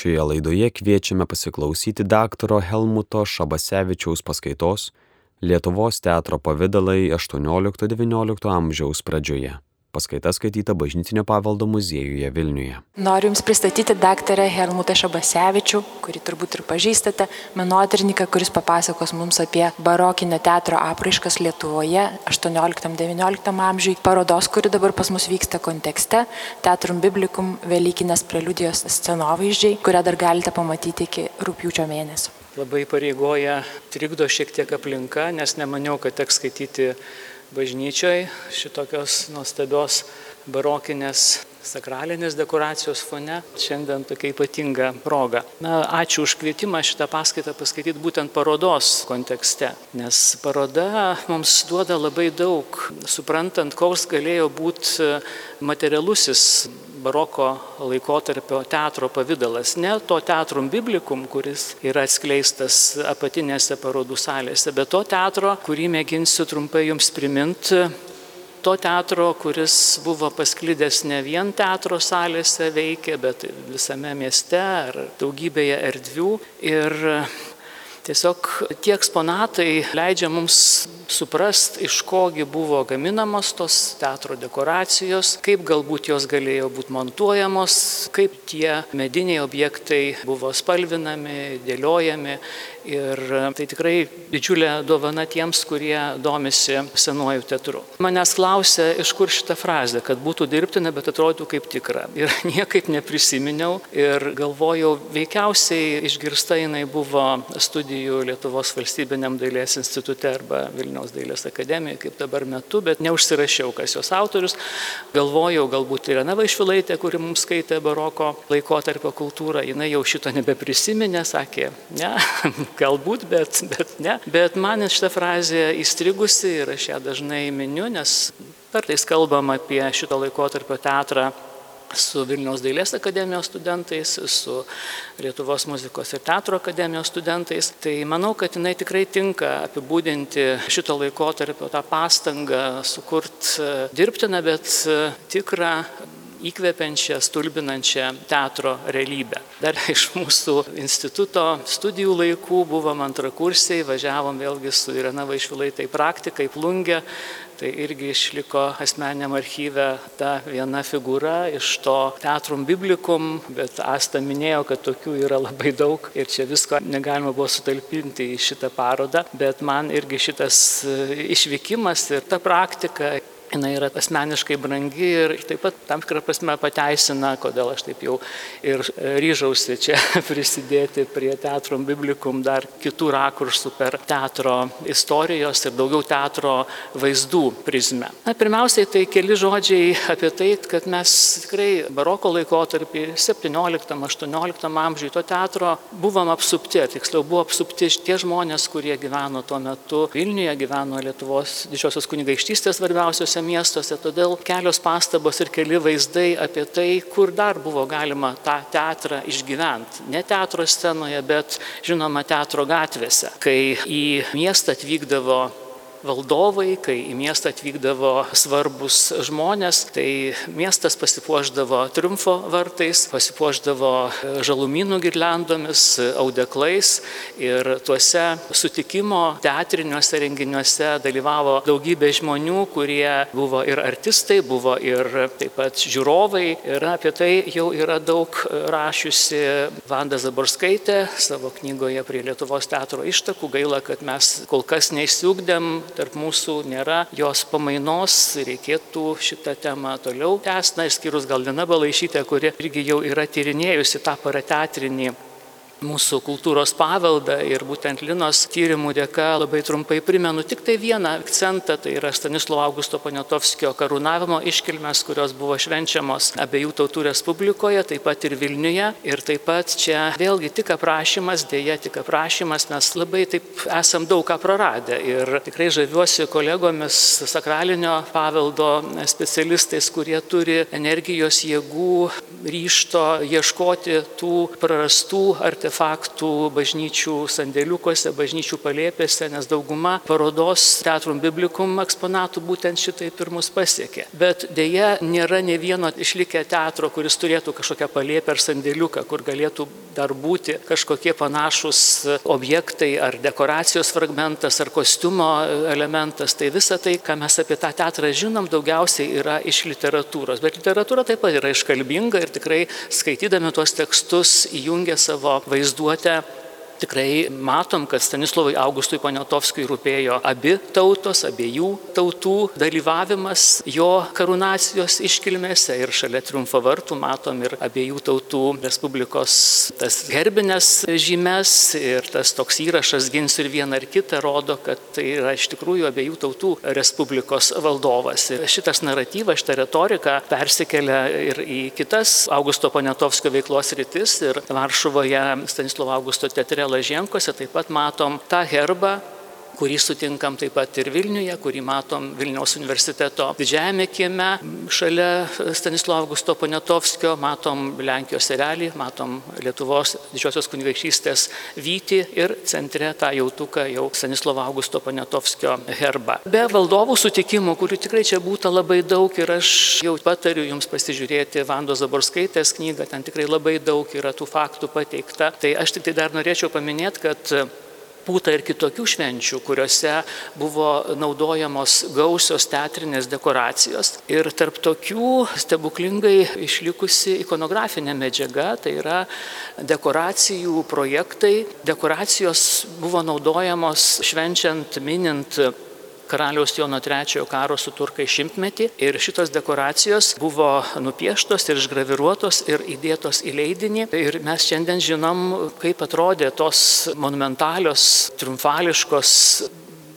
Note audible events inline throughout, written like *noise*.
Šioje laidoje kviečiame pasiklausyti daktaro Helmuto Šabasevičiaus paskaitos Lietuvos teatro pavydalai 18-19 amžiaus pradžioje. Paskaita skaityta Bažnytinio paveldo muziejuje Vilniuje. Noriu Jums pristatyti daktarę Helmutą Šabasevičių, kurį turbūt ir pažįstate, menotyrininką, kuris papasakos mums apie barokinio teatro apraiškas Lietuvoje 18-19 amžiui, parodos, kuri dabar pas mus vyksta kontekste, Teatrum Biblikum Velykinės preliudijos scenovaizdžiai, kurią dar galite pamatyti iki rūpiučio mėnesio. Labai pareigoja, trikdo šiek tiek aplinka, nes nemaniau, kad teks skaityti bažnyčioj šitokios nuostabios barokinės sakralinės dekoracijos fone. Šiandien tokia ypatinga proga. Na, ačiū už kvietimą šitą paskaitą paskaityti būtent parodos kontekste, nes paroda mums duoda labai daug, suprantant, koks galėjo būti materialusis baroko laikotarpio teatro pavydalas. Ne to teatrum biblikum, kuris yra atskleistas apatinėse parodų salėse, bet to teatro, kurį mėginsiu trumpai jums priminti to teatro, kuris buvo pasklidęs ne vien teatro salėse veikė, bet visame mieste ar daugybėje erdvių. Ir tiesiog tie eksponatai leidžia mums suprast, iš kogi buvo gaminamos tos teatro dekoracijos, kaip galbūt jos galėjo būti montuojamos, kaip tie mediniai objektai buvo spalvinami, dėliojami. Ir tai tikrai didžiulė dovana tiems, kurie domisi senuoju teatru. Manęs klausė, iš kur šitą frazę, kad būtų dirbtina, bet atrodytų kaip tikra. Ir *laughs* niekaip neprisiminiau ir galvojau, veikiausiai išgirsta jinai buvo studijų Lietuvos valstybiniam dailės institute arba Vilniaus dailės akademijoje, kaip dabar metu, bet neužsirašiau, kas jos autorius. Galvojau, galbūt Irena Vaišvilaitė, kuri mums skaitė baroko laikotarpio kultūrą, jinai jau šito nebeprisiminė, sakė, ne, *laughs* galbūt, bet, bet ne. Bet man šitą frazę įstrigusi ir aš ją dažnai miniu, nes kartais kalbam apie šito laikotarpio teatrą su Vilniaus dailės akademijos studentais, su Lietuvos muzikos ir teatro akademijos studentais. Tai manau, kad jinai tikrai tinka apibūdinti šito laikotarpio tą pastangą sukurti dirbtiną, bet tikrą įkvepiančią, stulbinančią teatro realybę. Dar *laughs* iš mūsų instituto studijų laikų buvom antrakursiai, važiavom vėlgi su Irena Vaišvilaitai praktikai plungę, tai irgi išliko asmeniam archyve ta viena figūra iš to teatrum biblikum, bet Asta minėjo, kad tokių yra labai daug ir čia visko negalima buvo sutalpinti į šitą parodą, bet man irgi šitas išvykimas ir ta praktika jinai yra asmeniškai brangi ir taip pat tam tikrą prasme pateisina, kodėl aš taip jau ir ryžausi čia *laughs* prisidėti prie teatrum biblikum dar kitų rakursų per teatro istorijos ir daugiau teatro vaizdų prizmę. Na, pirmiausiai tai keli žodžiai apie tai, kad mes tikrai baroko laikotarpį 17-18 amžiui to teatro buvom apsupti, tiksliau buvo apsupti tie žmonės, kurie gyveno tuo metu Vilniuje, gyveno Lietuvos didžiosios kunigaikštystės svarbiausiose didžiuosiuose miestuose, todėl kelios pastabos ir keli vaizdai apie tai, kur dar buvo galima tą teatrą išgyventi. Ne teatro scenoje, bet žinoma teatro gatvėse, kai į miestą atvykdavo valdovai, kai į miestą atvykdavo svarbus žmonės, tai miestas pasipuoždavo triumfo vartais, pasipuoždavo žalumynų girlendomis, audeklais ir tuose sutikimo teatriniuose renginiuose dalyvavo daugybė žmonių, kurie buvo ir artistai, buvo ir taip pat žiūrovai ir apie tai jau yra daug rašiusi Vanda Zaborskaitė savo knygoje prie Lietuvos teatro ištakų. Gaila, kad mes kol kas neįsiugdėm tarp mūsų nėra jos pamainos, reikėtų šitą temą toliau tęsti, na, išskyrus gal Lina Balaišytė, kuri irgi jau yra tyrinėjusi tą parateatrinį mūsų kultūros paveldą ir būtent Linos tyrimų dėka labai trumpai primenu tik tai vieną akcentą, tai yra Stanislo Augusto Poniatovskio karūnavimo iškilmes, kurios buvo švenčiamos abiejų tautų Respublikoje, taip pat ir Vilniuje. Ir taip pat čia vėlgi tik aprašymas, dėja tik aprašymas, mes labai taip esam daug ką praradę. Ir tikrai žaviuosi kolegomis sakralinio paveldo specialistais, kurie turi energijos, jėgų, ryšto ieškoti tų prarastų artefaktų artefaktų bažnyčių sandėliukuose, bažnyčių palėpėse, nes dauguma parodos Teatrum Biblikum eksponatų būtent šitaip ir mus pasiekė. Bet dėja nėra ne vieno išlikę teatro, kuris turėtų kažkokią palėpę ar sandėliuką, kur galėtų dar būti kažkokie panašus objektai ar dekoracijos fragmentas ar kostiumo elementas. Tai visa tai, ką mes apie tą teatrą žinom, daugiausiai yra iš literatūros. Bet literatūra taip pat yra iškalbinga ir tikrai skaitydami tuos tekstus įjungia savo vaizduotę vaizduotę tikrai matom, kad Stanislavui Augustui Poniatovskijui rūpėjo abi tautos, abiejų tautų dalyvavimas jo karūnacijos iškilmėse ir šalia triumfo vartų matom ir abiejų tautų Respublikos tas herbinės žymes ir tas toks įrašas gins ir vieną ar kitą rodo, kad tai yra iš tikrųjų abiejų tautų Respublikos valdovas. Ir šitas naratyvas, šitą retoriką persikelia ir į kitas Augusto Poniatovskio veiklos rytis ir Varšuvoje Stanislovo Augusto teatre Lažienkose taip pat matom tą herbą, kurį sutinkam taip pat ir Vilniuje, kurį matom Vilniaus universiteto didžiajame kieme, šalia Stanislavo Augusto Ponetovskio, matom Lenkijos erelį, matom Lietuvos didžiosios kunigaikštystės vyti ir centre tą jautuką jau Stanislavo Augusto Ponetovskio herbą. Be valdovų sutikimų, kurių tikrai čia būtų labai daug ir aš jau patariu jums pasižiūrėti Vando Zaborskaitės knygą, ten tikrai labai daug yra tų faktų pateikta. Tai aš tik tai dar norėčiau paminėti, kad būta ir kitokių švenčių, kuriuose buvo naudojamos gausios teatrinės dekoracijos. Ir tarp tokių stebuklingai išlikusi ikonografinė medžiaga, tai yra dekoracijų projektai. Dekoracijos buvo naudojamos švenčiant, minint karaliaus Jono III karo su turkai šimtmetį ir šitos dekoracijos buvo nupieštos ir išgraviruotos ir įdėtos į leidinį. Ir mes šiandien žinom, kaip atrodė tos monumentalios, triumfališkos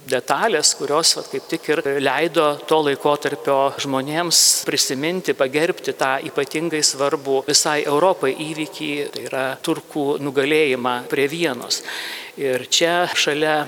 detalės, kurios vat, kaip tik ir leido to laikotarpio žmonėms prisiminti, pagerbti tą ypatingai svarbų visai Europai įvykį, tai yra turkų nugalėjimą prie vienos. Ir čia šalia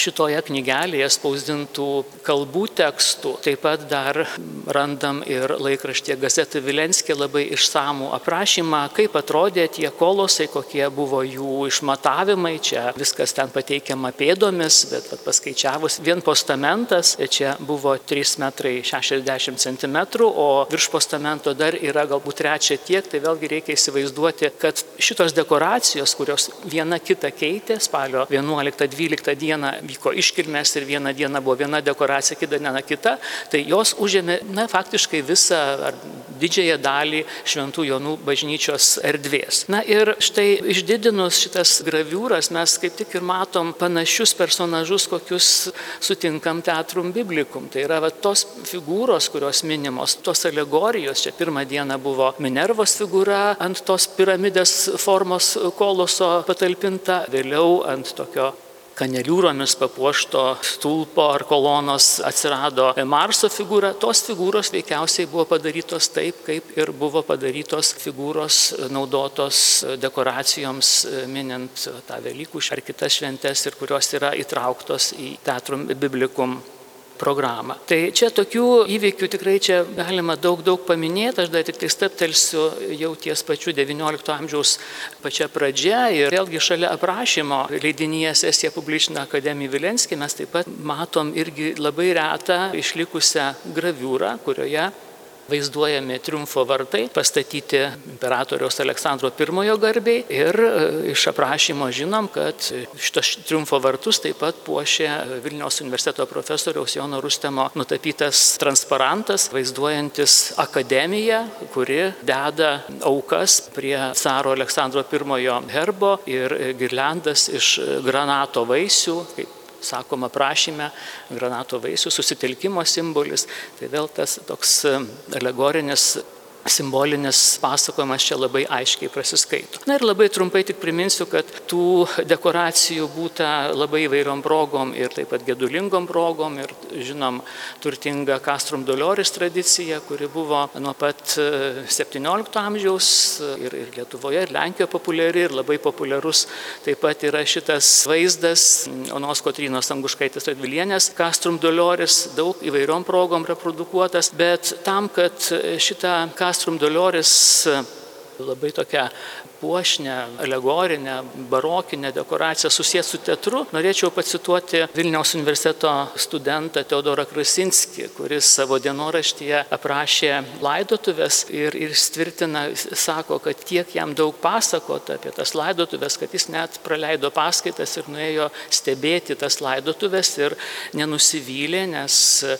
šitoje knygelėje spausdintų kalbų tekstų. Taip pat dar randam ir laikraštė Gazetė Vilenskė labai išsamų aprašymą, kaip atrodė tie kolosai, kokie buvo jų išmatavimai. Čia viskas ten pateikiama pėdomis, bet vat, paskaičiavus vien postamentas, čia buvo 3 metrai 60 cm, o virš postamento dar yra galbūt trečia tiek, tai vėlgi reikia įsivaizduoti, kad šitos dekoracijos, kurios viena kitą keitė spalio 11-12 dieną vyko iškilmės ir vieną dieną buvo viena dekoracija, kita diena kita, tai jos užėmė, na, faktiškai visą ar didžiąją dalį Šventų Jonų bažnyčios erdvės. Na ir štai išdidinus šitas graviūras mes kaip tik ir matom panašius personažus, kokius sutinkam teatrum biblikum. Tai yra va, tos figūros, kurios minimos, tos alegorijos. Čia pirmą dieną buvo Minervos figūra ant tos piramidės formos koloso patalpinta, vėliau ant tokio kaneliūromis papuošto stulpo ar kolonos atsirado Marso figūra. Tos figūros veikiausiai buvo padarytos taip, kaip ir buvo padarytos figūros naudotos dekoracijoms minint tą Velykų ar kitas šventes ir kurios yra įtrauktos į Teatrum Biblikum programą. Tai čia tokių įvykių tikrai čia galima daug, daug paminėti, aš dar tik tai staptelsiu jau ties pačiu XIX amžiaus pačia pradžia ir vėlgi šalia aprašymo leidinyje sesija publišina Akademija Vilenskį mes taip pat matom irgi labai retą išlikusią graviūrą, kurioje vaizduojami triumfo vartai pastatyti imperatoriaus Aleksandro I garbiai ir e, iš aprašymo žinom, kad šitos triumfo vartus taip pat puošė Vilniaus universiteto profesoriaus Jono Rustemo nutapytas transparantas, vaizduojantis akademiją, kuri deda aukas prie caro Aleksandro I herbo ir girlandas iš granato vaisių, kaip sakoma prašyme, granato vaisių susitelkimo simbolis. Tai vėl tas toks alegorinis simbolinis pasakojimas čia labai aiškiai prasiskaito. Na ir labai trumpai tik priminsiu, kad tų dekoracijų būta labai įvairiom progom ir taip pat gedulingom progom ir žinom turtinga Castrum Doloris tradicija, kuri buvo nuo pat 17 e, amžiaus ir, ir Lietuvoje, ir Lenkijoje populiari ir labai populiarus taip pat yra šitas vaizdas Onos Kotrinos Anguškaitės Radvilienės Castrum Doloris daug įvairiom progom reprodukuotas, bet tam, kad šitą Castrum Castrum Doloris labai tokia puošnę, alegorinę, barokinę dekoraciją susijęs su teatru, norėčiau pacituoti Vilniaus universiteto studentą Teodorą Krasinskį, kuris savo dienoraštyje aprašė laidotuvės ir, ir tvirtina, sako, kad tiek jam daug pasakota apie tas laidotuvės, kad jis net praleido paskaitas ir nuėjo stebėti tas laidotuvės ir nenusivylė, nes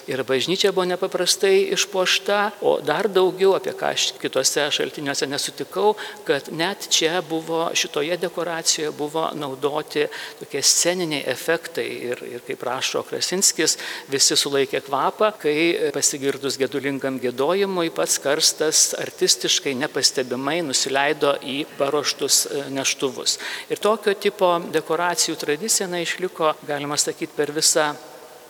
ir bažnyčia buvo nepaprastai išpuošta, o dar daugiau, apie ką aš kitose šaltiniuose nesutikau, kad net čia buvo, šitoje dekoracijoje buvo naudoti tokie sceniniai efektai ir, ir kaip rašo Krasinskis, visi sulaikė kvapą, kai pasigirdus gedulingam gėdojimui pats karstas artistiškai nepastebimai nusileido į paruoštus e, neštuvus. Ir tokio tipo dekoracijų tradicija išliko, galima sakyti, per visą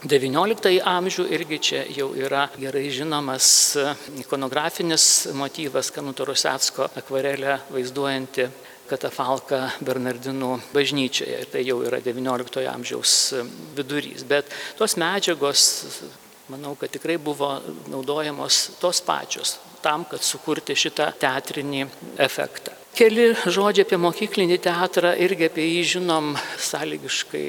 XIX amžių irgi čia jau yra gerai žinomas e, ikonografinis motyvas Kanuto Rusecko akvarelė vaizduojanti katafalką Bernardinų bažnyčioje. Ir tai jau yra XIX amžiaus e, vidurys. Bet tos medžiagos, manau, kad tikrai buvo naudojamos tos pačios tam, kad sukurti šitą teatrinį efektą. Keli žodžiai apie mokyklinį teatrą irgi apie jį žinom sąlygiškai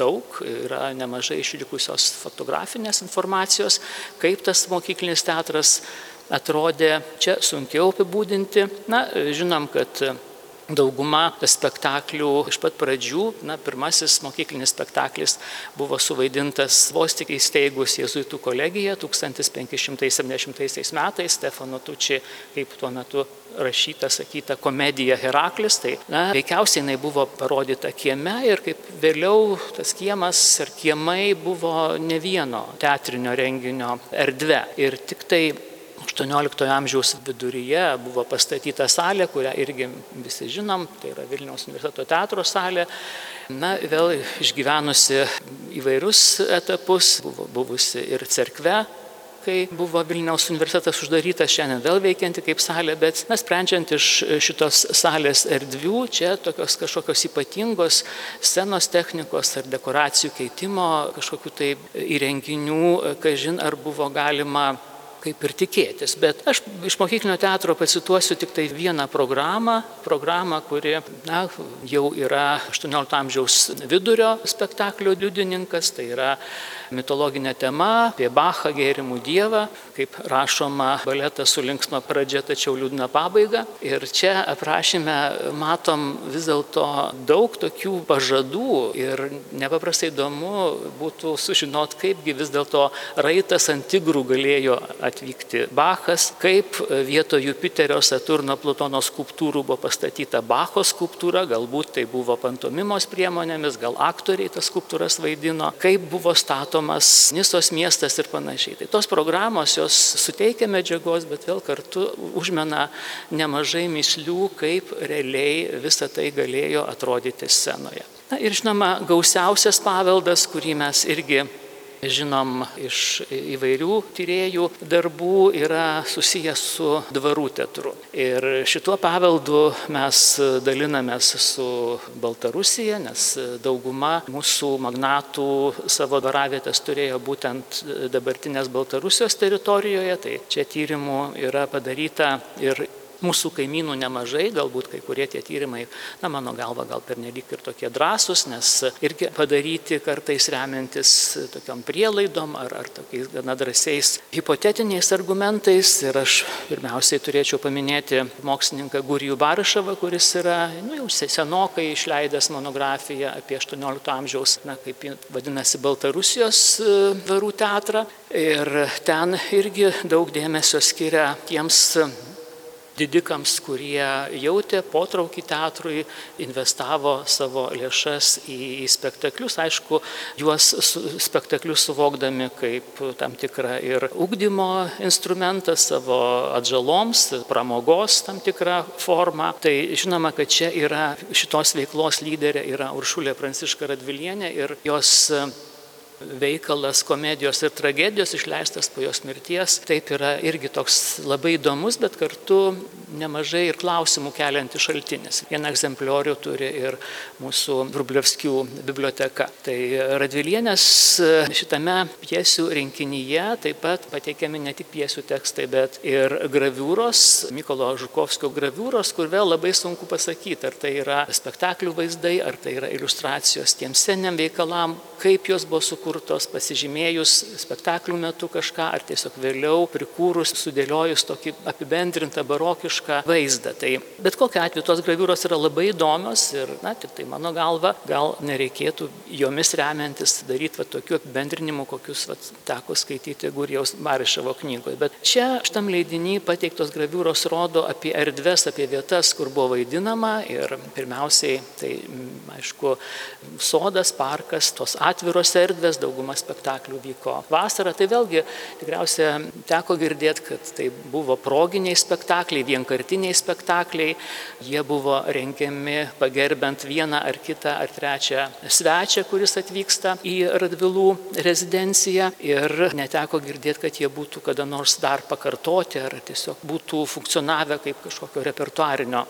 daug, yra nemažai išlikusios fotografinės informacijos, kaip tas mokyklinis teatras atrodė, čia sunkiau apibūdinti. Na, žinom, kad dauguma spektaklių iš pat pradžių, na, pirmasis mokyklinis spektaklis buvo suvaidintas vos tik įsteigus Jėzuitų kolegiją 1570 metais, Stefano Tučiai, kaip tuo metu rašyta, sakyta komedija Heraklis, tai na, veikiausiai jinai buvo parodyta kieme ir kaip vėliau tas kiemas ir kiemai buvo ne vieno teatrinio renginio erdvė. Ir tik tai XVIII amžiaus viduryje buvo pastatyta salė, kurią irgi visi žinom, tai yra Vilniaus universiteto teatro salė. Na, vėl išgyvenusi įvairius etapus, buvo buvusi ir cerkve, kai buvo Vilniaus universitetas uždarytas, šiandien vėl veikianti kaip salė, bet mes sprendžiant iš šitos salės erdvių, čia tokios kažkokios ypatingos scenos technikos ar dekoracijų keitimo, kažkokių tai įrenginių, kažin ar buvo galima kaip ir tikėtis. Bet aš iš mokyklinio teatro pacituosiu tik tai vieną programą, programą, kuri na, jau yra 18 amžiaus vidurio spektaklio liudininkas, tai yra mitologinė tema apie Bachą gėrimų dievą, kaip rašoma baletas su linksma pradžia, tačiau liūdna pabaiga. Ir čia aprašyme matom vis dėlto daug tokių pažadų ir nepaprastai įdomu būtų sužinot, kaipgi vis dėlto raitas ant tigrų galėjo atvykti Bachas, kaip vietoj Jupiterio, Saturno, Plutono skulptūrų buvo pastatyta Bacho skulptūra, galbūt tai buvo pantomimos priemonėmis, gal aktoriai tas skulptūras vaidino, kaip buvo statoma matomas Nisos miestas ir panašiai. Tai tos programos jos suteikia medžiagos, bet vėl kartu užmena nemažai mislių, kaip realiai visa tai galėjo atrodyti scenoje. Na ir žinoma, gausiausias paveldas, kurį mes irgi žinom iš įvairių tyriejų darbų, yra susijęs su dvarų teatru. Ir šituo paveldu mes dalinamės su Baltarusija, nes dauguma mūsų magnatų savo dvaravietės turėjo būtent dabartinės Baltarusijos teritorijoje, tai čia tyrimų yra padaryta ir mūsų kaimynų nemažai, galbūt kai kurie tie tyrimai, na mano galva, gal pernelyg ir tokie drąsūs, nes irgi padaryti kartais remiantis tokiam prielaidom ar, ar tokiais gana drąsiais hipotetiniais argumentais. Ir aš pirmiausiai turėčiau paminėti mokslininką Gurijų Barašavą, kuris yra nu, jau senokai išleidęs monografiją apie 18 amžiaus, na kaip vadinasi, Baltarusijos e, dvarų teatrą. Ir ten irgi daug dėmesio skiria tiems didikams, kurie jautė potraukį teatrui, investavo savo lėšas į, į spektaklius, aišku, juos spektaklius suvokdami kaip tam tikrą ir ugdymo instrumentą savo atžaloms, pramogos tam tikrą formą. Tai žinoma, kad čia yra šitos veiklos lyderė yra Uršulė Pranciška Radvilienė ir jos veikalas komedijos ir tragedijos išleistas po jos mirties. Taip yra irgi toks labai įdomus, bet kartu nemažai ir klausimų keliantis šaltinis. Vieną egzempliorių turi ir mūsų Vrublevskių biblioteka. Tai Radvilienės šitame piesių rinkinyje taip pat pateikiami ne tik piesių tekstai, bet ir graviūros, Mykolo Žukovskio graviūros, kur vėl labai sunku pasakyti, ar tai yra spektaklių vaizdai, ar tai yra iliustracijos tiem seniam veikalam, kaip jos buvo sukurtos, pasižymėjus spektaklių metu kažką, ar tiesiog vėliau prikūrus, sudėliojus tokį apibendrintą barokišką vaizdą. Tai bet kokiu atveju tos graviūros yra labai įdomios ir, na, tik tai mano galva, gal nereikėtų jomis remiantis daryti va, tokių apibendrinimų, kokius va, teko skaityti Gurjaus Marišavo knygoje. Bet čia šitam leidinį pateiktos graviūros rodo apie erdves, apie vietas, kur buvo vaidinama ir pirmiausiai, tai aišku, sodas, parkas, tos atviros erdvės, dauguma spektaklių vyko vasarą. Tai vėlgi tikriausia teko girdėti, kad tai buvo proginiai spektakliai, vienkartiniai spektakliai. Jie buvo rengiami pagerbent vieną ar kitą ar trečią svečią, kuris atvyksta į Radvilų rezidenciją. Ir neteko girdėti, kad jie būtų kada nors dar pakartoti ar tiesiog būtų funkcionavę kaip kažkokio repertuarinio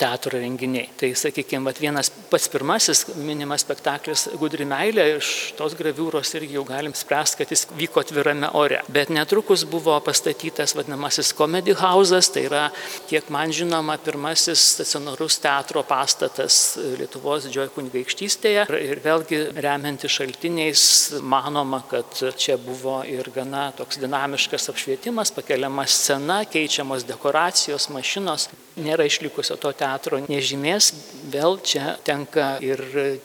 teatro renginiai. Tai, sakykime, vat, vienas pats pirmasis minimas spektaklis Gudri meilė, iš tos graviūros irgi jau galim spręsti, kad jis vyko atvirame ore. Bet netrukus buvo pastatytas vadinamasis Comedy House'as, tai yra, kiek man žinoma, pirmasis stacionarus teatro pastatas Lietuvos didžiojo kunigaikštystėje. Ir vėlgi remianti šaltiniais manoma, kad čia buvo ir gana toks dinamiškas apšvietimas, pakeliama scena, keičiamos dekoracijos, mašinos. Nėra išlikusio to teatro teatro nežymės, vėl čia tenka ir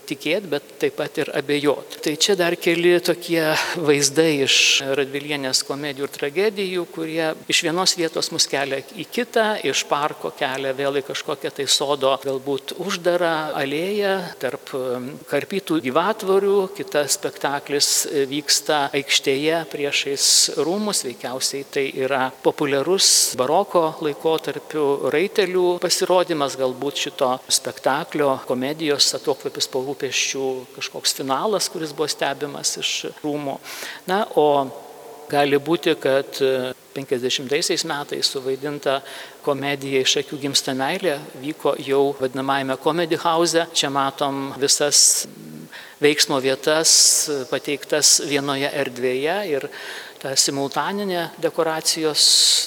tikėti, bet taip pat ir abejoti. Tai čia dar keli tokie vaizdai iš Radvilienės komedijų ir tragedijų, kurie iš vienos vietos mus kelia į kitą, iš parko kelia vėl į kažkokią tai sodo, galbūt uždarą alėją tarp um, karpytų gyvatvorių, kitas spektaklis vyksta aikštėje priešais rūmus, veikiausiai tai yra populiarus baroko laikotarpių raitelių pasirodymas, filmas galbūt šito spektaklio, komedijos atokvėpis po rūpeščių kažkoks finalas, kuris buvo stebimas iš rūmų. Na, o gali būti, kad 50 metais suvaidinta komedija iš akių gimsta meilė vyko jau vadinamajame Comedy House. Čia matom visas veiksmo vietas pateiktas vienoje erdvėje ir ta simultaninė dekoracijos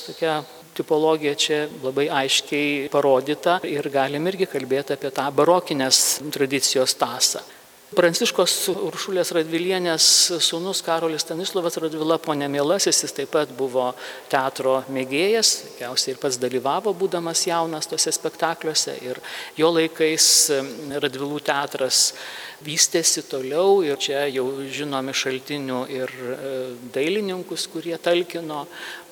tokia tipologija čia labai aiškiai parodyta ir galim irgi kalbėti apie tą barokinės tradicijos tasą. Pranciškos Uršulės Radvilienės sūnus Karolis Stanislavas Radvila ponė Mielasis, jis taip pat buvo teatro mėgėjas, tikriausiai ir pats dalyvavo, būdamas jaunas tose spektakliuose ir jo laikais Radvilų teatras vystėsi toliau ir čia jau žinomi šaltinių ir e, dailininkus, kurie talkino,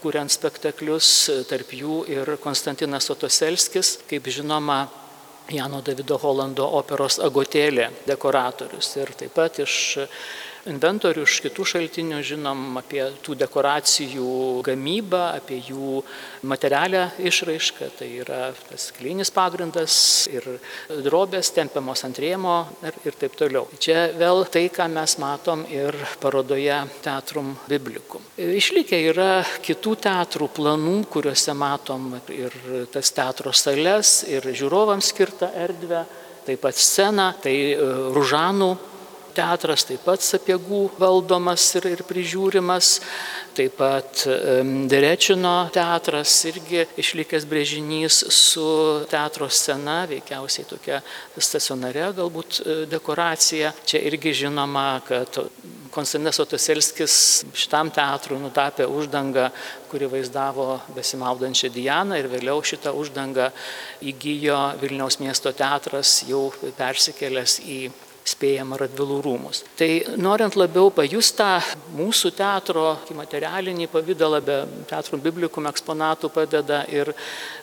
kuriant spektaklius, tarp jų ir Konstantinas Otoselskis, kaip žinoma, Jano Davido Holando operos Agotėlė dekoratorius ir taip pat iš inventorių, iš kitų šaltinių žinom apie tų dekoracijų gamybą, apie jų materialią išraišką, tai yra tas klinis pagrindas ir drobės tempiamos ant rėmo ir, ir taip toliau. Čia vėl tai, ką mes matom ir parodoje Teatrum Biblikum. Išlikę yra kitų teatrų planų, kuriuose matom ir tas teatro sales, ir žiūrovams skirtą erdvę taip pat sceną, tai Ružanų teatras taip pat sapiegų valdomas ir, ir prižiūrimas, taip pat Derečino teatras irgi išlikęs brėžinys su teatro scena, veikiausiai tokia stacionare galbūt e, dekoracija. Čia irgi žinoma, kad Konstantinas Otoselskis šitam teatrui nutapė uždangą, kuri vaizdavo besimaudančią Dianą ir vėliau šitą uždangą įgyjo Vilniaus miesto teatras jau persikėlęs į spėjama Radvilų rūmus. Tai norint labiau pajustą mūsų teatro materialinį pavydalą, be teatro biblikum eksponatų padeda ir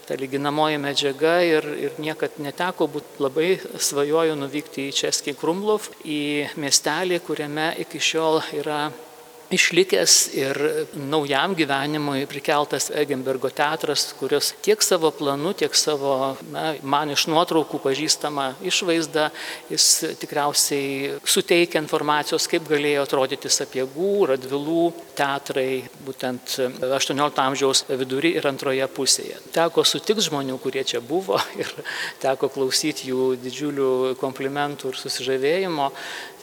ta lyginamoji medžiaga ir, ir niekad neteko būti labai svajoju nuvykti į Českį Krumlov, į miestelį, kuriame iki šiol yra išlikęs ir naujam gyvenimui prikeltas Egenbergo teatras, kuris tiek savo planu, tiek savo, na, man iš nuotraukų pažįstama išvaizda, jis tikriausiai suteikia informacijos, kaip galėjo atrodyti sapiegų, radvilų teatrai, būtent 18 amžiaus vidury ir antroje pusėje. Teko sutikti žmonių, kurie čia buvo ir teko klausyti jų didžiulių komplimentų ir susižavėjimo.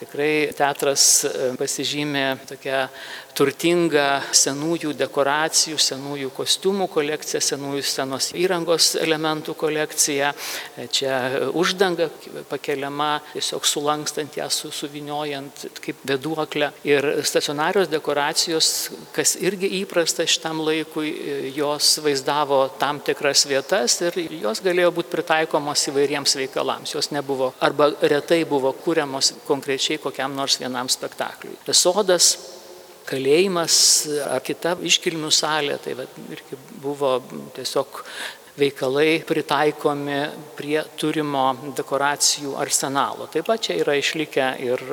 Tikrai teatras pasižymė tokia turtinga senųjų dekoracijų, senųjų kostiumų kolekcija, senųjų scenos įrangos elementų kolekcija. Čia uždanga pakeliama, tiesiog sulankstant ją, su, suviniojant kaip beduoklę. Ir stacionarios dekoracijos, kas irgi įprasta šitam laikui, jos vaizdavo tam tikras vietas ir jos galėjo būti pritaikomos įvairiems veikalams. Jos nebuvo arba retai buvo kūriamos konkrečiai kokiam nors vienam spektakliui. Sodas kalėjimas ar kita iškilmių salė, tai va, irgi buvo tiesiog veikalai pritaikomi prie turimo dekoracijų arsenalo. Taip pat čia yra išlikę ir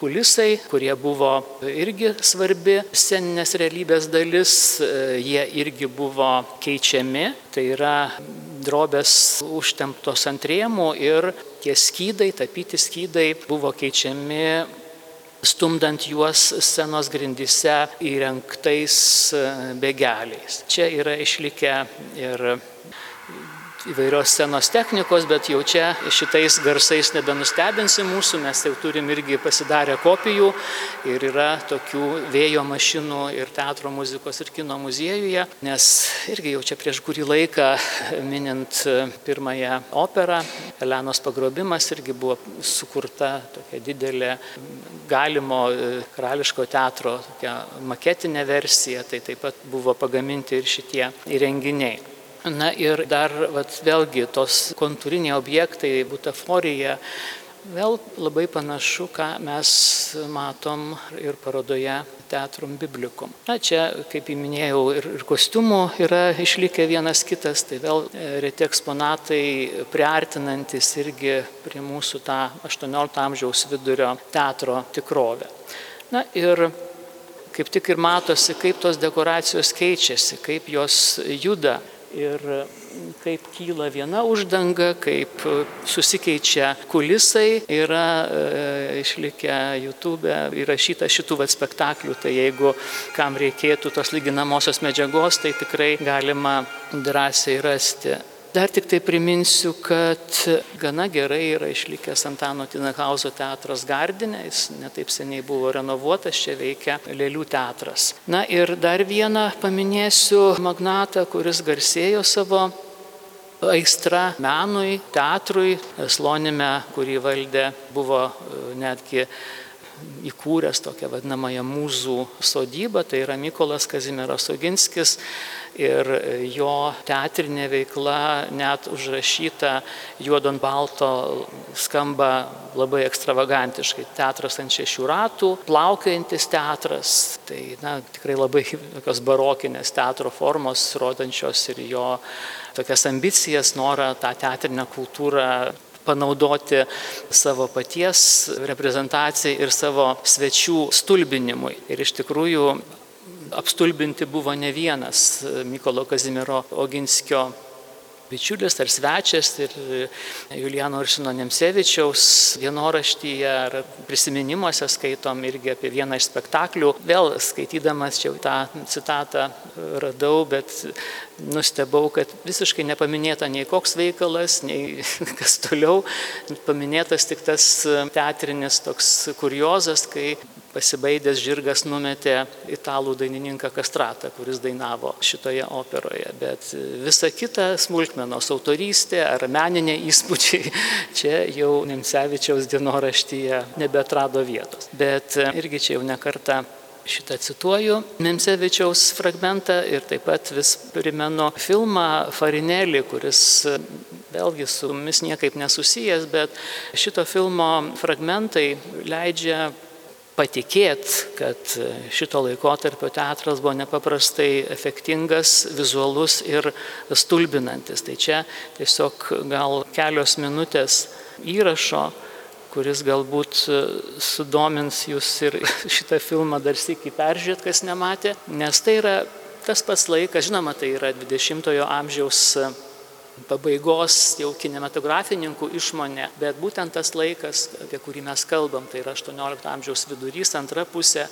kulisai, kurie buvo irgi svarbi sceninės realybės dalis, jie irgi buvo keičiami, tai yra drobės užtemptos ant rėmų ir tie skydai, tapyti skydai buvo keičiami stumdant juos scenos grindyse įrengtais begeliais. Čia yra išlikę ir įvairios scenos technikos, bet jau čia šitais garsais nebenustebinsi mūsų, mes jau turim irgi pasidarę kopijų ir yra tokių vėjo mašinų ir teatro muzikos ir kino muziejuje, nes irgi jau čia prieš kurį laiką minint pirmąją operą, Elenos pagrobimas irgi buvo sukurta tokia didelė galimo karališko teatro maketinė versija, tai taip pat buvo pagaminti ir šitie įrenginiai. Na ir dar vat, vėlgi tos kontūriniai objektai, butaforija, vėl labai panašu, ką mes matom ir parodoje Teatrum Biblikum. Na čia, kaip įminėjau, ir, ir kostiumų yra išlikę vienas kitas, tai vėl reti eksponatai priartinantis irgi prie mūsų tą 18 amžiaus vidurio teatro tikrovę. Na ir kaip tik ir matosi, kaip tos dekoracijos keičiasi, kaip jos juda ir kaip kyla viena uždanga, kaip susikeičia kulisai, yra e, išlikę YouTube įrašyta šitų vat spektaklių, tai jeigu kam reikėtų tos lyginamosios medžiagos, tai tikrai galima drąsiai rasti. Dar tik tai priminsiu, kad gana gerai yra išlikęs Antano Tinakauzo teatras Gardinė, jis netaip seniai buvo renovuotas, čia veikia Lėlių teatras. Na ir dar vieną paminėsiu magnatą, kuris garsėjo savo aistra menui, teatrui, Slonime, kurį valdė, buvo netgi įkūręs tokią vadinamąją mūzų sodybą, tai yra Mykolas Kazimieras Oginskis ir jo teatrinė veikla net užrašyta juodon balto skamba labai ekstravagantiškai. Teatras ant šešių ratų, plaukiojantis teatras, tai na, tikrai labai tokios barokinės teatro formos, rodančios ir jo tokias ambicijas, norą tą teatrinę kultūrą panaudoti savo paties reprezentacijai ir savo svečių stulbinimui. Ir iš tikrųjų apstulbinti buvo ne vienas Mykolo Kazimiero Oginskio bičiulis ar svečias ir Juliano Ursino Nemsevičiaus dienoraštyje ar prisiminimuose skaitom irgi apie vieną iš spektaklių. Vėl skaitydamas čia tą citatą radau, bet nustebau, kad visiškai nepaminėta nei koks veikalas, nei *laughs* kas toliau. Paminėtas tik tas teatrinis toks kuriozas, kai pasibaidęs žirgas numetė italų dainininką Kastratą, kuris dainavo šitoje operoje. Bet visa kita smulkmenos autorystė ar meninė įspūdžiai *laughs* čia jau Nemsevičiaus dienoraštyje nebetrado vietos. Bet irgi čia jau nekarta šitą cituoju Memsevičiaus fragmentą ir taip pat vis primenu filmą Farinelį, kuris vėlgi su mumis niekaip nesusijęs, bet šito filmo fragmentai leidžia patikėti, kad šito laikotarpio teatras buvo nepaprastai efektingas, vizualus ir stulbinantis. Tai čia tiesiog gal kelios minutės įrašo, kuris galbūt sudomins jūs ir *laughs* šitą filmą dar sėki peržiūrėt, kas nematė, nes tai yra tas pats laikas, žinoma, tai yra 20-ojo amžiaus pabaigos jau kinematografininkų išmonė, bet būtent tas laikas, apie kurį mes kalbam, tai yra 18 amžiaus vidurys, antra pusė,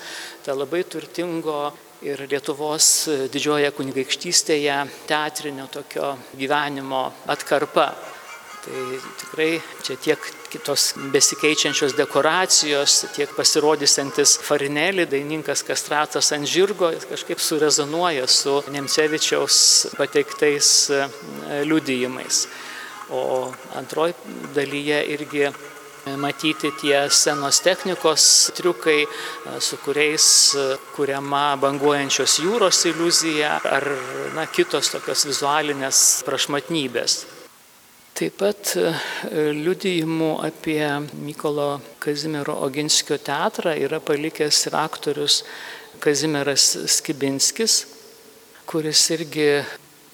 ta labai turtingo ir Lietuvos didžioje kunigaikštystėje teatrinio tokio gyvenimo atkarpa. Tai tikrai čia tiek kitos besikeičiančios dekoracijos, tiek pasirodysantis Farinelį, daininkas Kastratas ant žirgo, kažkaip surezonuoja su Nemcevičiaus pateiktais e, liudijimais. O antroji dalyje irgi matyti tie scenos technikos triukai, e, su kuriais e, kuriama banguojančios jūros iliuzija ar na, kitos tokios vizualinės prašmatnybės. Taip pat e, liudijimų apie Mykolo Kazimiero Oginskio teatrą yra palikęs ir aktorius Kazimieras Skibinskis, kuris irgi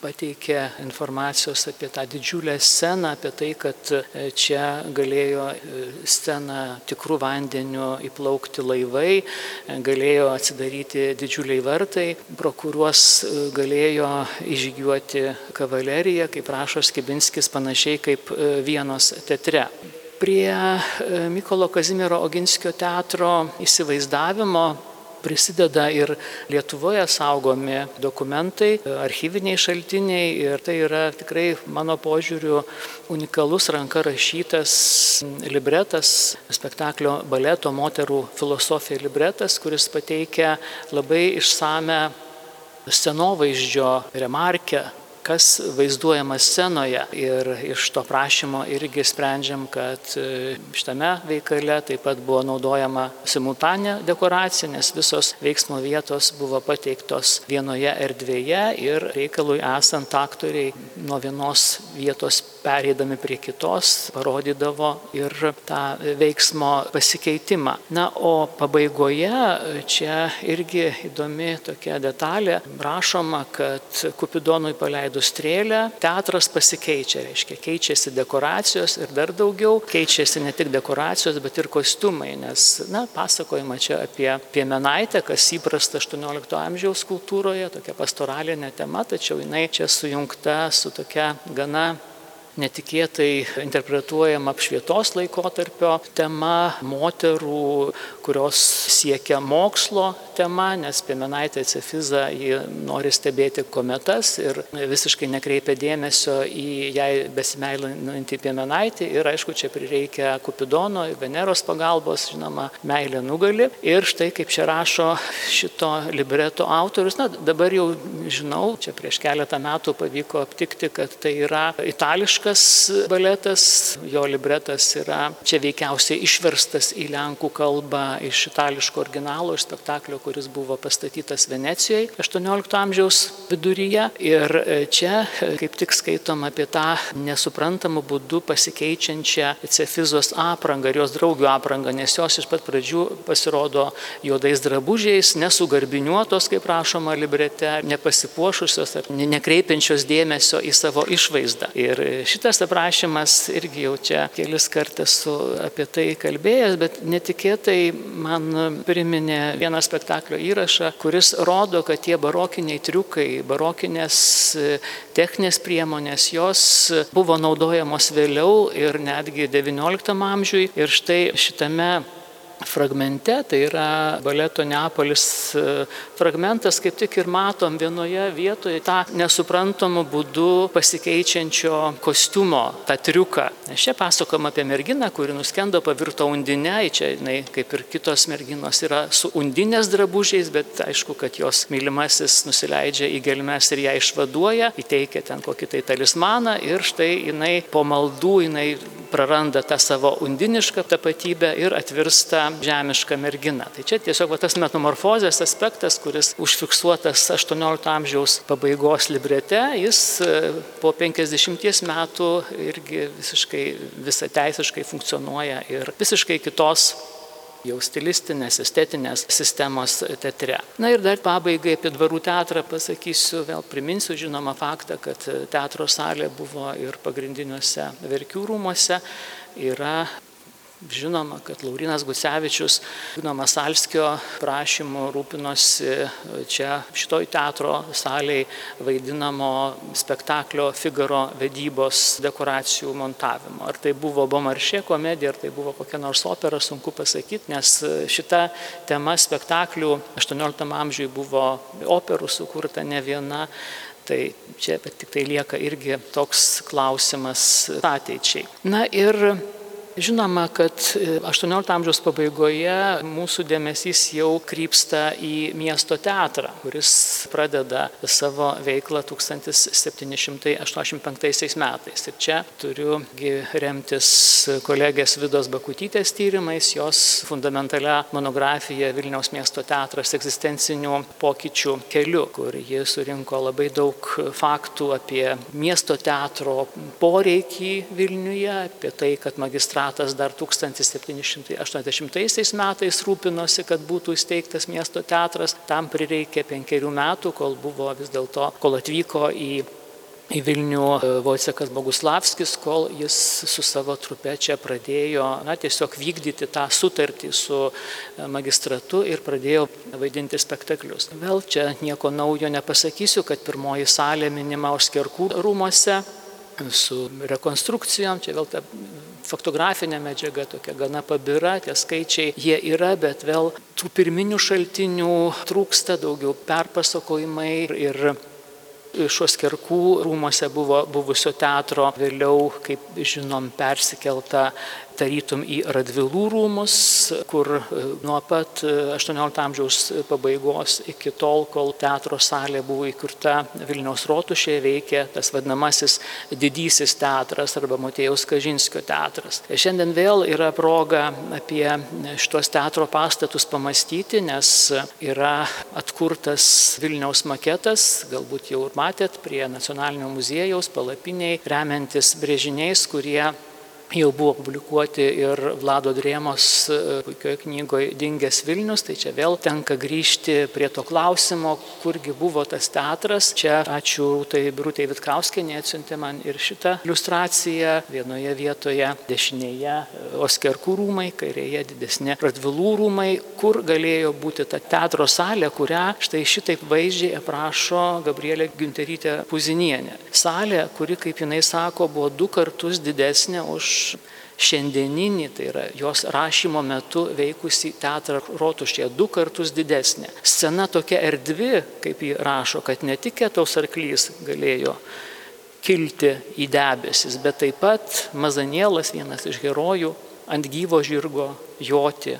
pateikė informacijos apie tą didžiulę sceną, apie tai, kad e, čia galėjo e, sceną tikrų vandenių įplaukti laivai, e, galėjo atsidaryti didžiuliai vartai, pro kuriuos galėjo išžygiuoti kavalerija, kaip rašo Skibinskis, panašiai kaip vienos teatre. Prie Mykolo Kazimiero Oginskio teatro įsivaizdavimo prisideda ir Lietuvoje saugomi dokumentai, archyviniai šaltiniai ir tai yra tikrai mano požiūriu unikalus ranka rašytas libretas, spektaklio baleto moterų filosofija libretas, kuris pateikia labai išsame scenovaizdžio remarkę kas vaizduojama scenoje. Ir iš to prašymo irgi sprendžiam, kad e, šitame veikale taip pat buvo naudojama simultanė dekoracija, nes visos veiksmo vietos buvo pateiktos vienoje erdvėje ir reikalui esant aktoriai nuo vienos vietos pereidami prie kitos parodydavo ir tą veiksmo pasikeitimą. Na, o pabaigoje čia irgi įdomi tokia detalė. Rašoma, kad Kupidonui paleidus strėlę, teatras pasikeičia, reiškia, keičiasi dekoracijos ir dar daugiau, keičiasi ne tik dekoracijos, bet ir kostiumai, nes, na, pasakojama čia apie piemenaitę, kas įprasta 18 amžiaus kultūroje, tokia pastoralinė tema, tačiau jinai čia sujungta su tokia gana netikėtai interpretuojama apšvietos laikotarpio tema, moterų, kurios siekia mokslo tema, nes Piemenaitė Cefiza jį nori stebėti kometas ir visiškai nekreipia dėmesio į jai besimeilinantį Piemenaitį. Ir aišku, čia prireikia Kupidono, Veneros pagalbos, žinoma, meilė nugali. Ir štai kaip čia rašo šito libreto autorius, na dabar jau žinau, čia prieš keletą metų pavyko aptikti, kad tai yra itališka itališkas baletas, jo libretas yra čia veikiausiai išverstas į lenkų kalbą iš itališko originalo, iš spektaklio, kuris buvo pastatytas Venecijoje 18 amžiaus viduryje. Ir e, čia e, kaip tik skaitom apie tą nesuprantamą būdų pasikeičiančią Cefizos aprangą ir jos draugių aprangą, nes jos iš pat pradžių pasirodo juodais drabužiais, nesugarbiniuotos, kaip rašoma librete, nepasipuošusios ar nekreipiančios dėmesio į savo išvaizdą. Ir šitas aprašymas irgi jau čia kelis kartus esu apie tai kalbėjęs, bet netikėtai man priminė vieną spektaklio įrašą, kuris rodo, kad tie barokiniai triukai, barokinės techninės priemonės, jos buvo naudojamos vėliau ir netgi XIX amžiui. Ir štai šitame fragmente, tai yra baleto Neapolis e, fragmentas, kaip tik ir matom vienoje vietoje tą nesuprantamų būdų pasikeičiančio kostiumo, tą triuką. Nes čia pasakom apie merginą, kuri nuskendo, pavirto undinę, čia jinai kaip ir kitos merginos yra su undinės drabužiais, bet aišku, kad jos mylimasis nusileidžia į gelmes ir ją išvaduoja, įteikia ten kokį tai talismaną ir štai jinai po maldų jinai praranda tą savo undinišką tapatybę ir atvirsta žemiška mergina. Tai čia tiesiog va, tas metamorfozės aspektas, kuris užfiksuotas 18 amžiaus pabaigos librete, jis e, po 50 metų irgi visiškai visą teisiškai funkcionuoja ir visiškai kitos jau stilistinės, estetinės sistemos teatre. Na ir dar pabaigai apie dvarų teatrą pasakysiu, vėl priminsiu žinomą faktą, kad teatro salė buvo ir pagrindiniuose verkių rūmose, yra Žinoma, kad Laurinas Gucevičius, žinoma, Salskio prašymu rūpinosi čia šitoj teatro saliai vaidinamo spektaklio Figaro vedybos dekoracijų montavimo. Ar tai buvo Bomaršė komedija, ar tai buvo kokia nors opera, sunku pasakyti, nes šita tema spektaklių 18 amžiui buvo operų sukurta ne viena. Tai čia tik tai lieka irgi toks klausimas ateičiai. Na ir Žinoma, kad 18 amžiaus pabaigoje mūsų dėmesys jau krypsta į miesto teatrą, kuris pradeda savo veiklą 1785 metais. Ir čia turiu remtis kolegės Vidos Bakutytės tyrimais, jos fundamentalia monografija Vilniaus miesto teatras egzistencinių pokyčių keliu, kur ji surinko labai daug faktų apie miesto teatro poreikį Vilniuje, apie tai, kad magistratas metas dar 1780 metais rūpinosi, kad būtų įsteigtas miesto teatras. Tam prireikė penkerių metų, kol buvo vis dėlto, kol atvyko į į Vilnių Vojcekas Boguslavskis, kol jis su savo trupe čia pradėjo na, tiesiog vykdyti tą sutartį su magistratu ir pradėjo vaidinti spektaklius. Vėl čia nieko naujo nepasakysiu, kad pirmoji salė minima Oskerkų rūmose su rekonstrukcijom, čia vėl ta fotografinė medžiaga tokia gana pabira, tie skaičiai jie yra, bet vėl tų pirminių šaltinių trūksta, daugiau perpasakojimai ir šios kerkų rūmose buvo buvusio teatro, vėliau, kaip žinom, persikelta tarytum į Radvilų rūmus, kur e, nuo pat 18 e, amžiaus pabaigos iki tol, kol teatro salė buvo įkurta Vilniaus rotušėje, veikė tas vadinamasis didysis teatras arba Motėjaus Kažinskio teatras. Šiandien vėl yra proga apie šitos teatro pastatus pamastyti, nes yra atkurtas Vilniaus maketas, galbūt jau ir matėt, prie Nacionalinio muziejaus palapiniai, remiantis brėžiniais, kurie jau buvo publikuoti ir Vlado Drėmos e, puikioje knygoje Dingęs Vilnius, tai čia vėl tenka grįžti prie to klausimo, kurgi buvo tas teatras. Čia ačiū tai Brūtė Vitkauskenė atsiuntė man ir šitą iliustraciją. Vienoje vietoje dešinėje e, Oskerkų rūmai, kairėje didesnė Radvilų rūmai, kur galėjo būti ta teatro salė, kurią štai šitaip vaizdžiai aprašo Gabrielė Günterytė Puzinienė. Salė, kuri, kaip jinai sako, buvo du kartus didesnė už šiandieninį, tai yra jos rašymo metu veikusi teatrą rotušėje du kartus didesnė. Scena tokia erdvi, kaip jį rašo, kad ne tik ketaus arklys galėjo kilti į debesis, bet taip pat Mazanielas, vienas iš herojų, ant gyvo žirgo joti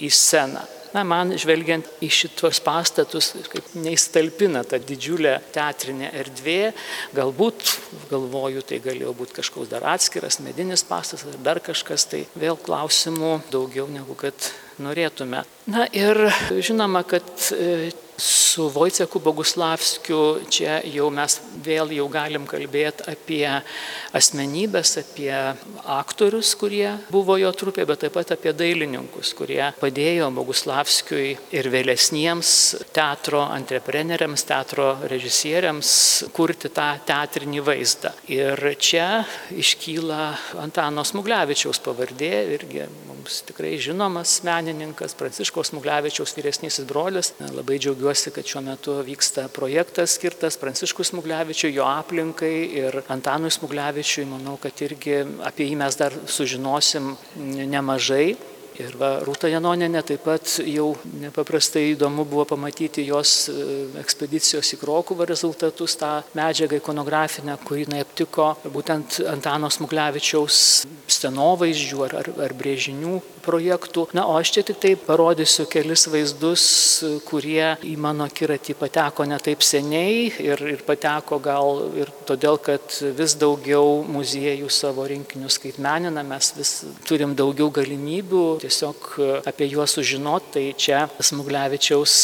į sceną na, man žvelgiant į šitos pastatus, kaip neįstalpina ta didžiulė teatrinė erdvė, galbūt, galvoju, tai galėjo būti kažkoks dar atskiras medinis pastatas ar dar kažkas, tai vėl klausimų daugiau negu kad norėtume. Na ir žinoma, kad e, su Vojceku Boguslavskiu čia jau mes vėl jau galim kalbėti apie asmenybės, apie aktorius, kurie buvo jo trupė, bet taip pat apie dailininkus, kurie padėjo Boguslavskiui ir vėlesniems teatro antrepreneriams, teatro režisieriams kurti tą teatrinį vaizdą. Ir čia iškyla Antano Smuglevičiaus pavardė, irgi mums tikrai žinomas menininkas, Pranciškos Smuglevičiaus vyresnysis brolis. Labai džiaugiuosi, kad šiuo metu vyksta projektas skirtas Pranciškui Smuglevičiui, jo aplinkai ir Antanui Smuglevičiui. Manau, kad irgi apie jį mes dar sužinosim nemažai. Ir va, Rūta Janoninė taip pat jau nepaprastai įdomu buvo pamatyti jos e, ekspedicijos į Krokuvą rezultatus, tą medžiagą ikonografinę, kurį jinai aptiko būtent Antano Smuglevičiaus scenovaizdžių ar, ar, ar brėžinių projektų. Na, o aš čia tik tai parodysiu kelis vaizdus, kurie į mano kiratį pateko ne taip seniai ir, ir pateko gal ir todėl, kad vis daugiau muziejų savo rinkinius skaitmenina, mes vis turim daugiau galimybių tiesiog apie juos sužinot, tai čia Smuglevičiaus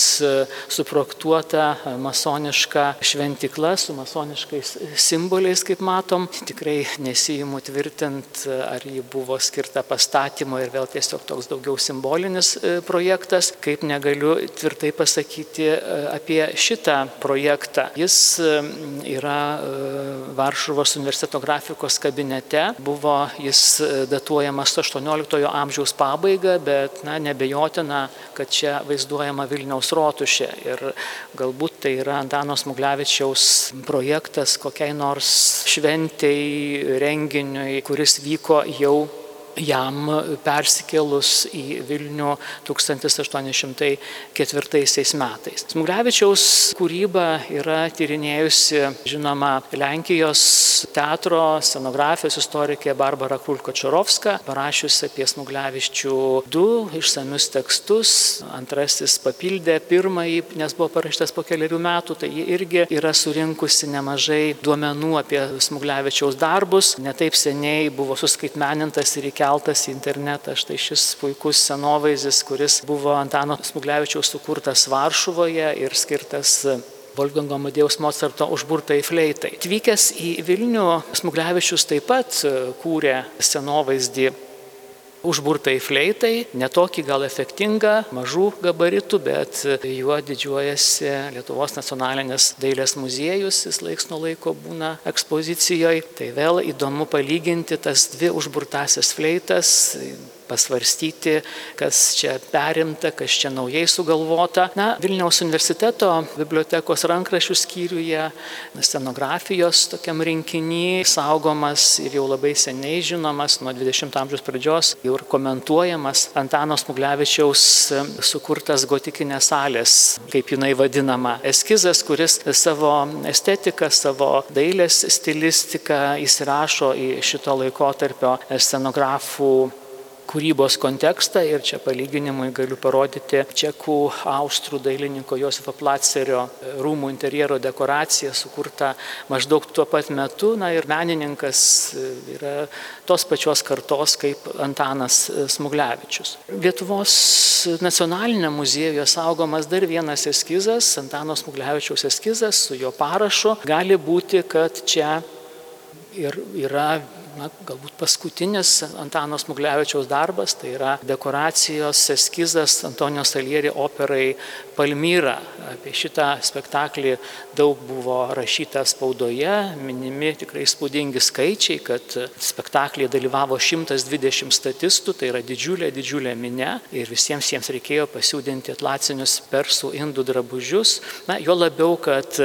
suprojektuota masoniška šventikla su masoniškais simboliais, kaip matom. Tikrai nesijimu tvirtint, ar ji buvo skirta pastatymo ir vėl tiesiog toks daugiau simbolinis projektas, kaip negaliu tvirtai pasakyti apie šitą projektą. Jis yra Varšuvos universiteto grafikos kabinete. Buvo jis e, datuojamas 18 amžiaus pabaiga, bet na, nebejotina, kad čia vaizduojama Vilniaus rotušė. Ir galbūt tai yra Antanos Muglevičiaus projektas kokiai nors šventėjai, renginiui, kuris vyko jau jam persikėlus į Vilnių 1804 metais. Smuglevičiaus kūryba yra tyrinėjusi, žinoma, Lenkijos teatro scenografijos istorikė Barbara Kulkočarovska, parašiusi apie Smuglevičių du išsamius tekstus. Antrasis papildė pirmąjį, nes buvo parašytas po keliarių metų, tai ji irgi yra surinkusi nemažai duomenų apie Smuglevičiaus darbus. Netaip seniai buvo suskaitmenintas ir įkeltas įkeltas į internetą štai šis puikus senovaizdis, kuris buvo Antano Smuglevičiaus sukurtas Varšuvoje ir skirtas Volgango Amadėjaus Mozarto užburtai fleitai. Atvykęs į Vilnių, Smuglevičius taip pat kūrė scenovaizdį užburtai fleitai, netokį gal efektingą, mažų gabaritų, bet juo didžiuojasi Lietuvos nacionalinės dailės muziejus, jis laiks nuo laiko būna ekspozicijoje. Tai vėl įdomu palyginti tas dvi užburtasias fleitas, pasvarstyti, kas čia perimta, kas čia naujai sugalvota. Na, Vilniaus universiteto bibliotekos rankrašių skyriuje, scenografijos tokiam rinkinį saugomas ir jau labai seniai žinomas nuo 20 amžiaus pradžios, jau ir komentuojamas Antanos Muglevičiaus sukurtas gotikinės salės, kaip jinai vadinama, eskizas, kuris savo estetiką, savo dailės stilistiką įsirašo į šito laikotarpio scenografų kūrybos kontekstą ir čia palyginimui galiu parodyti čekų austrų dailininko Josefo Platzerio rūmų interjero dekoraciją sukurtą maždaug tuo pat metu. Na ir menininkas yra tos pačios kartos kaip Antanas Smuglevičius. Lietuvos nacionalinė muziejuje saugomas dar vienas eskizas, Antano Smuglevičiaus eskizas su jo parašu. Gali būti, kad čia ir yra na, galbūt paskutinis Antano Smuglevičiaus darbas, tai yra dekoracijos eskizas Antonijo Salieri operai Palmyra. Apie šitą spektaklį daug buvo rašyta spaudoje, minimi tikrai spūdingi skaičiai, kad spektaklyje dalyvavo 120 statistų, tai yra didžiulė, didžiulė minė ir visiems jiems reikėjo pasiūdinti atlacinius persų indų drabužius. Na, jo labiau, kad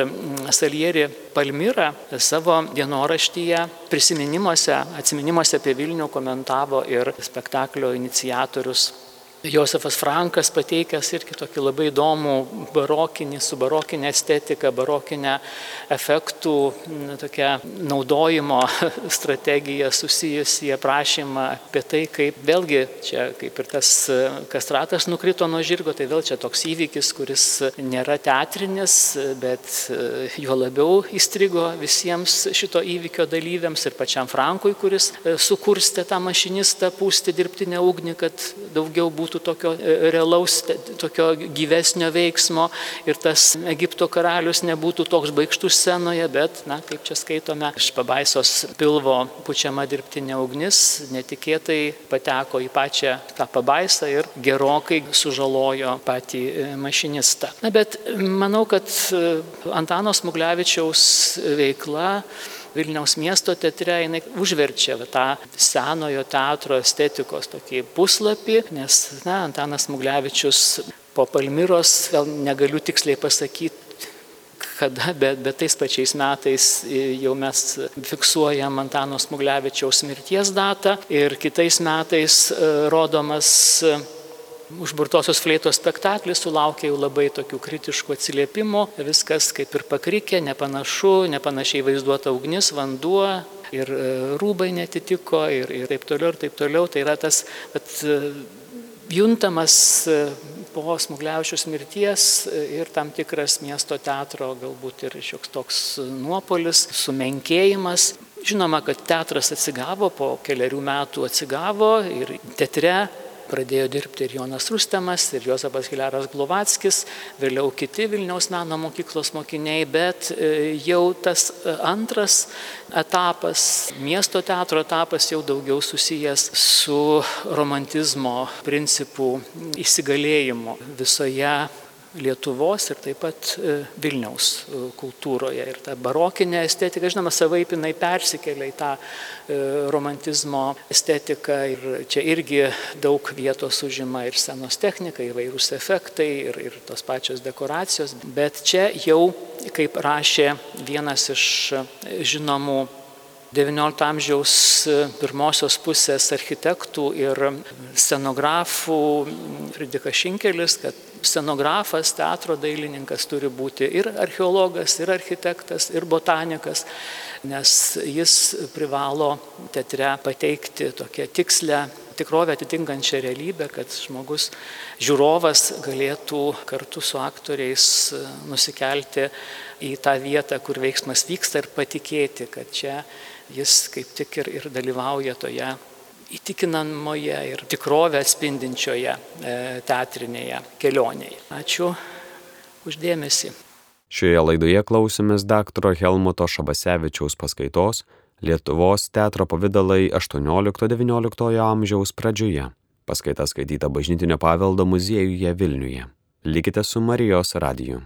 Salieri Palmyra savo dienoraštyje prisiminimuose atsiminimuose apie Vilnių komentavo ir spektaklio iniciatorius Josefas Frankas pateikęs irgi tokį labai įdomų barokinį, su barokinė estetika, barokinė efektų tokia naudojimo *laughs* strategija susijusi aprašymą apie tai, kaip vėlgi čia, kaip ir tas kastratas nukrito nuo žirgo, tai vėl čia toks įvykis, kuris nėra teatrinis, bet juo labiau įstrigo visiems šito įvykio dalyviams ir pačiam Frankui, kuris sukurstė tą mašinistą pūsti dirbtinę ugnį, kad daugiau būtų būtų tokio e, realaus, tokio gyvesnio veiksmo ir tas Egipto karalius nebūtų toks baigštus scenoje, bet, na, kaip čia skaitome, iš pabaisos pilvo pučiama dirbtinė ugnis netikėtai pateko į pačią tą pabaisą ir gerokai sužalojo patį e, mašinistą. Na, bet manau, kad e, Antanos Muglevičiaus veikla Vilniaus miesto teatre jinai užverčia tą senojo teatro estetikos tokį puslapį, nes na, Antanas Muglevičius po Palmiros, vėl negaliu tiksliai pasakyti, kada, bet, bet tais pačiais metais jau mes fiksuojam Antano Smuglevičiaus mirties datą ir kitais metais e, rodomas užburtosios fleitos spektaklis sulaukė jau labai tokių kritiškų atsiliepimų, viskas kaip ir pakrikė, nepanašu, nepanašiai vaizduota ugnis, vanduo. Ir e, rūbai netitiko ir, ir taip toliau, ir taip toliau. Tai yra tas bet, e, juntamas e, po Smugliaušius mirties ir tam tikras miesto teatro galbūt ir šioks toks nuopolis, sumenkėjimas. Žinoma, kad teatras atsigavo, po keliarių metų atsigavo ir teatre pradėjo dirbti ir Jonas Rustemas, ir Jozapas Hileras Glovatskis, vėliau kiti Vilniaus meno mokyklos mokiniai, bet e, jau tas e, antras etapas, miesto teatro etapas jau daugiau susijęs su romantizmo principų įsigalėjimu visoje Lietuvos ir taip pat e, Vilniaus e, kultūroje. Ir ta barokinė estetika, žinoma, savaip jinai persikelia į tą e, romantizmo estetiką ir čia irgi daug vietos užima ir senos technika, įvairūs efektai ir, ir tos pačios dekoracijos. Bet čia jau, kaip rašė vienas iš žinomų XIX amžiaus pirmosios pusės architektų ir scenografų Fridikas Šinkelis, kad scenografas, teatro dailininkas turi būti ir archeologas, ir architektas, ir botanikas, nes jis privalo teatre pateikti tokią tikslę tikrovę atitinkančią realybę, kad žmogus, žiūrovas galėtų kartu su aktoriais nusikelti į tą vietą, kur veiksmas vyksta ir patikėti, kad čia jis kaip tik ir, ir dalyvauja toje įtikinamoje ir tikrovę atspindinčioje e, teatrinėje kelionėje. Ačiū uždėmesi. Šioje laidoje klausėmės dr. Helmuto Šabasevičiaus paskaitos Lietuvos teatro pavydalai 18-19 amžiaus pradžioje. Paskaita skaityta bažnytinio paveldo muziejuje Vilniuje. Likite su Marijos radiju.